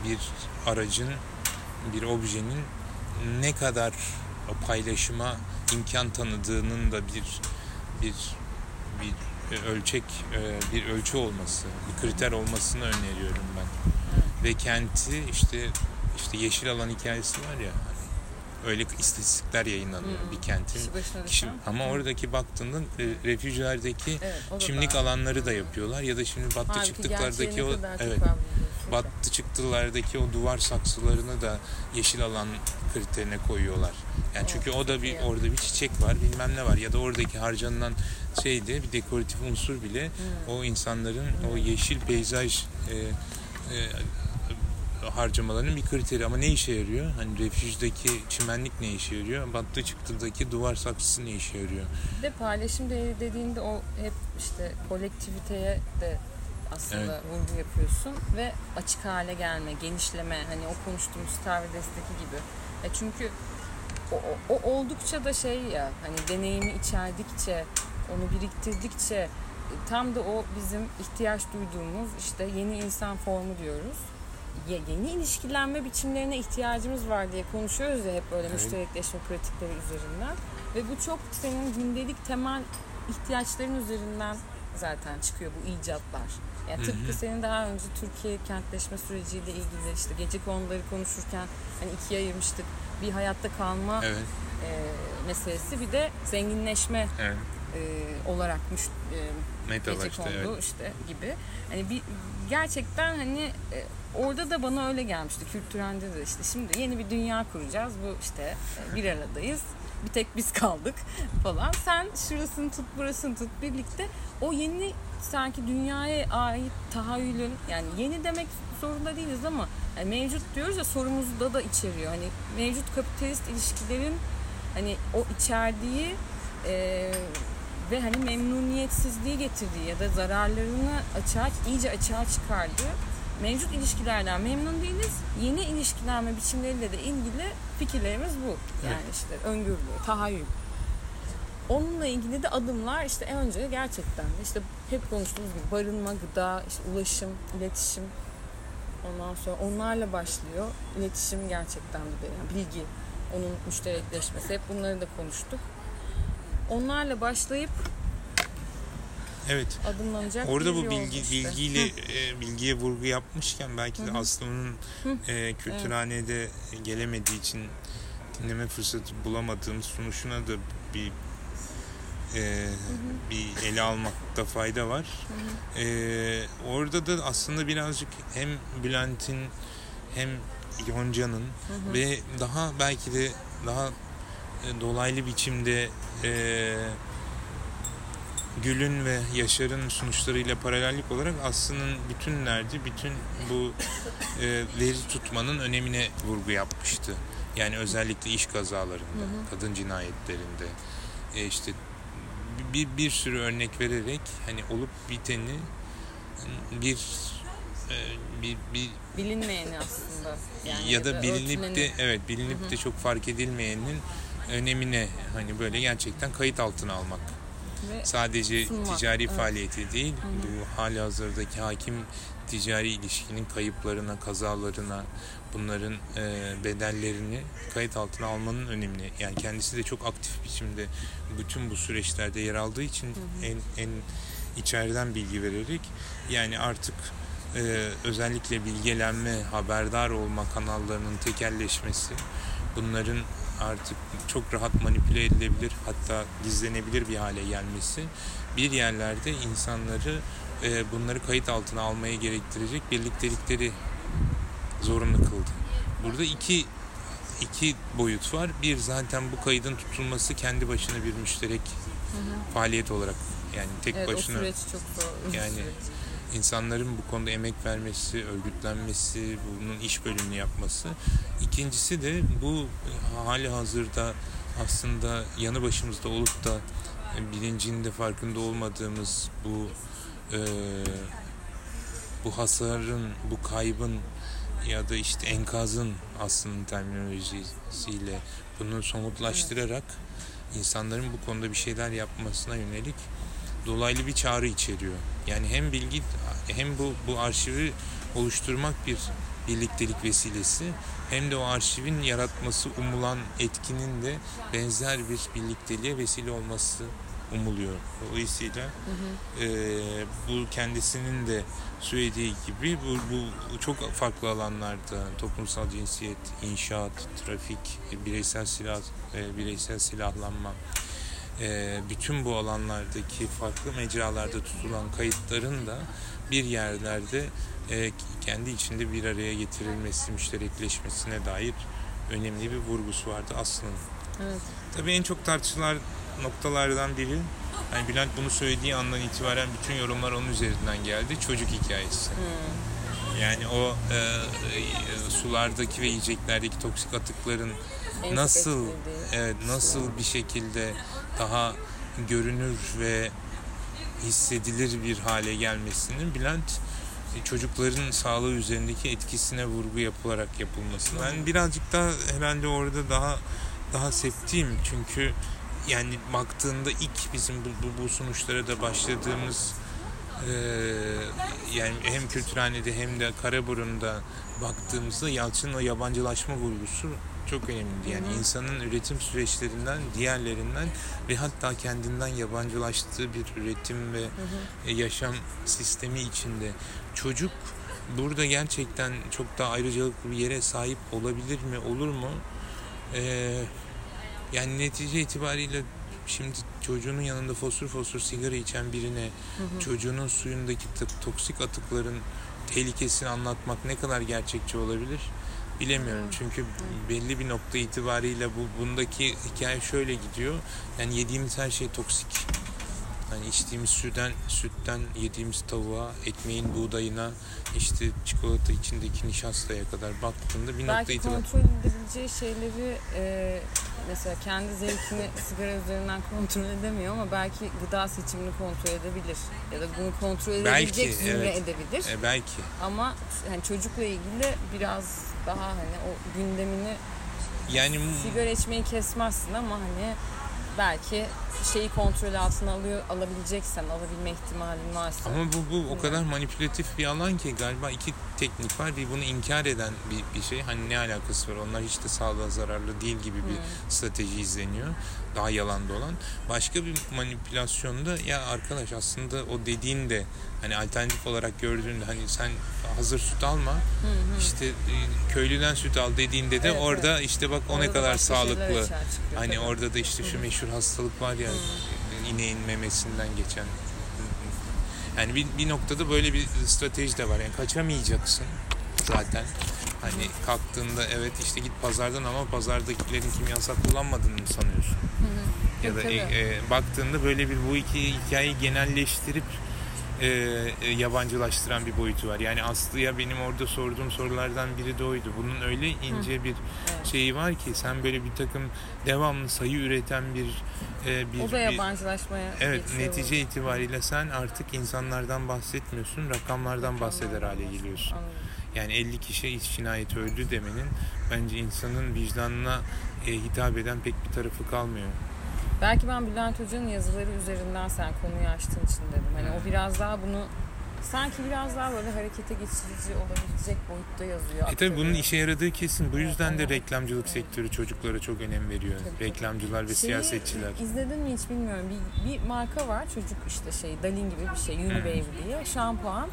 bir aracın, bir objenin ne kadar paylaşıma imkan tanıdığının da bir bir bir ölçek, e, bir ölçü olması, bir kriter olmasını öneriyorum ben. Ve kenti işte işte yeşil alan hikayesi var ya öyle istatistikler yayınlanıyor Hmm. bir kentin Kişi kişi, ama oradaki baktığında e, refüjilerdeki Evet, çimlik dahil. alanları da yapıyorlar ya da şimdi battı Halbuki çıktıklardaki o evet var battı çıktılardaki o duvar saksılarını da yeşil alan kriterine koyuyorlar. Yani Evet, çünkü o da bir orada bir çiçek var, bilmem ne var ya da oradaki harcanılan şeyde bir dekoratif unsur bile Hmm. o insanların o yeşil peyzaj e, e, harcamalarının bir kriteri ama ne işe yarıyor? Hani refüjdeki çimenlik ne işe yarıyor? Battı çıktıdaki duvar saksısı ne işe yarıyor? Bir de paylaşım değeri dediğinde o hep işte kolektiviteye de aslında vurgu yapıyorsun ve açık hale gelme, genişleme hani o konuştuğumuz star ve desteki gibi. E çünkü o, o, o oldukça da şey ya hani deneyimi içerdikçe, onu biriktirdikçe e, tam da o bizim ihtiyaç duyduğumuz işte yeni insan formu diyoruz. Ye- Yeni ilişkilenme biçimlerine ihtiyacımız var diye konuşuyoruz ya hep böyle Evet. müşterekleşme pratikleri üzerinden. Ve bu çok senin gündelik temel ihtiyaçların üzerinden zaten çıkıyor bu icatlar. Yani tıpkı hı. senin daha önce Türkiye kentleşme süreciyle ilgili işte gece konuları konuşurken hani ikiye ayırmıştık. Bir hayatta kalma Evet, e, meselesi bir de zenginleşme evet. e, olarakmış e, gece kondu evet. işte gibi. Hani bir gerçekten hani e, orada da bana öyle gelmişti kültürende de işte şimdi yeni bir dünya kuracağız. Bu işte e, bir aradayız. Bir tek biz kaldık falan. Sen şurasını tut, burasını tut birlikte o yeni sanki dünyaya ait tahayyülün yani yeni demek zorunda değiliz ama yani mevcut diyoruz ya sorumuzda da içeriyor. Hani mevcut kapitalist ilişkilerin hani o içerdiği e, ve hani memnuniyetsizliği getirdiği ya da zararlarını açığa, iyice açığa çıkardığı mevcut ilişkilerden memnun değiliz. Yeni ilişkilenme biçimleriyle de ilgili fikirlerimiz bu. Yani Evet. işte öngörülü, tahayyül. Onunla ilgili de adımlar işte en önce gerçekten işte hep konuştuğumuz gibi barınma, gıda, işte ulaşım, iletişim. Ondan sonra onlarla başlıyor. İletişim gerçekten bir de yani bilgi, onun müşterekleşmesi. Hep bunları da konuştuk. Onlarla başlayıp Evet. adımlanacak Orada bu bilgi işte. bilgiyle e, bilgiye vurgu yapmışken belki de. Aslı'nın e, kültürhanede gelemediği için dinleme fırsatı bulamadığımız sunuşuna da bir e, bir ele almakta fayda var. E, orada da aslında birazcık hem Bülent'in hem Yonca'nın ve daha belki de daha e, dolaylı biçimde e, Gül'ün ve Yaşar'ın sunuşlarıyla paralellik olarak Aslı'nın bütün derdi, bütün bu e, veri tutmanın önemine vurgu yapmıştı. Yani özellikle iş kazalarında, kadın cinayetlerinde e, işte bir, bir sürü örnek vererek hani olup biteni bir e, bir, bir bilinmeyeni aslında. Yani ya da bilinip örtüleni. de evet bilinip de çok fark edilmeyenin önemine hani böyle gerçekten kayıt altına almak. Ve Sadece Sunmak, ticari evet. faaliyeti değil, bu hali hazırdaki hakim ticari ilişkinin kayıplarına, kazalarına, bunların e, bedellerini kayıt altına almanın önemli. Yani kendisi de çok aktif biçimde bütün bu süreçlerde yer aldığı için en en içeriden bilgi vererek yani artık e, özellikle bilgelenme, haberdar olma kanallarının tekelleşmesi, bunların artık çok rahat manipüle edilebilir hatta gizlenebilir bir hale gelmesi bir yerlerde insanları e, bunları kayıt altına almaya gerektirecek birliktelikleri zorunlu kıldı. Burada iki iki boyut var. Bir zaten bu kaydın tutulması kendi başına bir müşterek faaliyet olarak yani tek evet, başına o süreç çok zor. Yani süreç. İnsanların bu konuda emek vermesi, örgütlenmesi, bunun iş bölümünü yapması. İkincisi de bu hali hazırda aslında yanı başımızda olup da bilincinde farkında olmadığımız bu e, bu hasarın, bu kaybın ya da işte enkazın aslında terminolojisiyle bunu somutlaştırarak insanların bu konuda bir şeyler yapmasına yönelik dolaylı bir çağrı içeriyor. Yani hem bilgi hem bu bu arşivi oluşturmak bir birliktelik vesilesi hem de o arşivin yaratması umulan etkinin de benzer bir birlikteliğe vesile olması umuluyor. Dolayısıyla e, bu kendisinin de söylediği gibi bu, bu çok farklı alanlarda toplumsal cinsiyet, inşaat, trafik, bireysel silah, e, bireysel silahlanma e, bütün bu alanlardaki farklı mecralarda tutulan kayıtların da bir yerlerde e, kendi içinde bir araya getirilmesi, müşterekleşmesine dair önemli bir vurgusu vardı aslında. Evet. Tabii en çok tartışılan noktalardan biri yani Bülent bunu söylediği andan itibaren bütün yorumlar onun üzerinden geldi. Çocuk hikayesi. Hmm. Yani o e, e, sulardaki ve yiyeceklerdeki toksik atıkların nasıl? evet, nasıl bir şekilde daha görünür ve hissedilir bir hale gelmesinin Bülent e, çocukların sağlığı üzerindeki etkisine vurgu yapılarak yapılması. Ben birazcık daha herhalde orada daha daha septiyim. Çünkü yani baktığında ilk bizim bu, bu, bu sonuçlara da başladığımız e, yani hem Kültürhane'de hem de Karaburun'da baktığımızda Yalçın'ın o yabancılaşma vurgusu çok önemliydi. Yani insanın üretim süreçlerinden, diğerlerinden ve hatta kendinden yabancılaştığı bir üretim ve Hı hı. e, yaşam sistemi içinde çocuk burada gerçekten çok daha ayrıcalıklı bir yere sahip olabilir mi, olur mu? Ee, yani netice itibariyle şimdi çocuğunun yanında fosur fosur sigara içen birine Hı hı. çocuğunun suyundaki toksik atıkların tehlikesini anlatmak ne kadar gerçekçi olabilir bilemiyorum. Çünkü belli bir nokta itibariyle bu bundaki hikaye şöyle gidiyor. Yani yediğimiz her şey toksik. Hani içtiğimiz sütten, sütten yediğimiz tavuğa, ekmeğin buğdayına, işte çikolata içindeki nişastaya kadar baktığında bir nokta Belki itibariyle kontrol edebileceği şeyleri e, mesela kendi zevkini sigara üzerinden kontrol edemiyor ama belki gıda seçimini kontrol edebilir. Ya da bunu kontrol edebilecek Belki, zümre evet. edebilir. e, belki Ama hani çocukla ilgili biraz daha hani o gündemini yani sigara içmeyi kesmezsin ama hani belki şeyi kontrol altına alıyor alabileceksen alabilme ihtimalin varsa. Ama bu, bu o kadar manipülatif bir alan ki galiba iki teknik var. Bir bunu inkar eden bir, bir şey. Hani ne alakası var? Onlar hiç de sağlığa zararlı değil gibi bir Hmm. strateji izleniyor. Daha yalan dolan. Başka bir manipülasyonda ya arkadaş aslında o dediğin de hani alternatif olarak gördüğünde hani sen hazır süt alma Hı hı. işte e, köylüden süt al dediğinde de Evet, orada işte bak o Orada ne da kadar sağlıklı. Hani orada da işte şu meşhur hastalık var ya ineğin memesinden geçen. Yani bir, bir noktada böyle bir strateji de var. Yani kaçamayacaksın zaten. Hani kalktığında evet işte git pazardan ama pazardakilerin kimyasal kullanmadığını mı sanıyorsun? Hı hı. Ya da Tabii, e, e, baktığında böyle bir bu iki hikayeyi genelleştirip e, e, yabancılaştıran bir boyutu var. Yani Aslı'ya benim orada sorduğum sorulardan biri de oydu. Bunun öyle ince bir Evet. şeyi var ki sen böyle bir takım devamlı sayı üreten bir e, bir, o da bir- yabancılaşmaya evet geçiyor netice itibariyle sen artık insanlardan bahsetmiyorsun rakamlardan bahseder hale geliyorsun. Anladım. Yani 50 kişi iç cinayeti öldü demenin bence insanın vicdanına e, hitap eden pek bir tarafı kalmıyor. Belki ben Bülent Hoca'nın yazıları üzerinden sen konuyu açtığın için dedim. Hani o biraz daha bunu sanki biraz daha böyle harekete geçirici olabilecek boyutta yazıyor. E tabi bunun işe yaradığı kesin. Bu yüzden de reklamcılık Evet. sektörü çocuklara çok önem veriyor. Tabii, tabii. Reklamcılar ve Şeyi siyasetçiler. İzledin mi hiç bilmiyorum. Bir, bir marka var çocuk işte şey Dalin gibi bir şey Unibaby diye şampuan.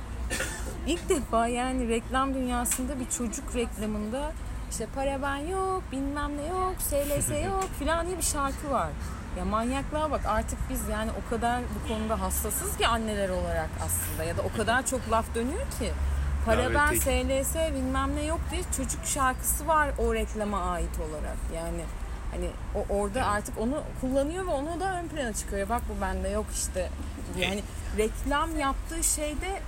İlk defa yani reklam dünyasında bir çocuk reklamında işte para ben yok bilmem ne yok SLS yok filan diye bir şarkı var. Ya manyaklığa bak artık biz yani o kadar bu konuda hassasız ki anneler olarak aslında ya da o kadar çok laf dönüyor ki. Para Evet, ben. SLS bilmem ne yok diye çocuk şarkısı var o reklama ait olarak. Yani hani o orada artık onu kullanıyor ve onu da ön plana çıkıyor. Bak bu bende yok işte. Yani reklam yaptığı şeyde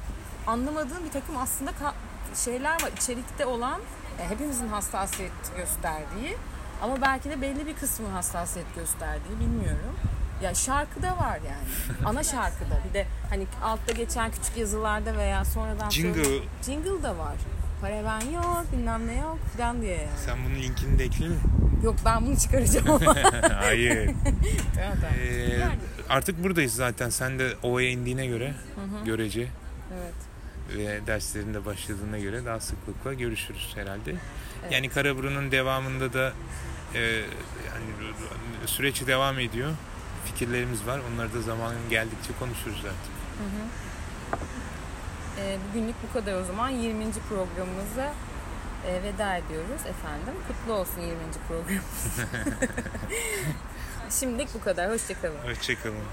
anlamadığım bir takım aslında şeyler var içerikte olan e, hepimizin hassasiyet gösterdiği ama belki de belli bir kısmı hassasiyet gösterdiği bilmiyorum. Ya şarkıda var yani. Ana şarkıda. Bir de hani altta geçen küçük yazılarda veya sonradan Jingle. söyle- jingle da var. Para ben yok, bilmem ne yok falan diye yani. Sen bunun linkini de ekle mi? Yok ben bunu çıkaracağım ama. Hayır. tamam tamam. Ee, Yani. artık buradayız zaten. Sen de ovaya indiğine göre Hı hı, görece evet. Ve derslerinde başladığına göre daha sıklıkla görüşürüz herhalde. Evet. Yani Karaburun'un devamında da e, yani süreç devam ediyor. Fikirlerimiz var. Onları da zamanın geldikçe konuşuruz zaten. Hı hı. Ee, bugünlük bu kadar o zaman. 20. programımıza e, veda ediyoruz efendim. Kutlu olsun 20. programımız. Şimdilik bu kadar. Hoşçakalın. Hoşçakalın.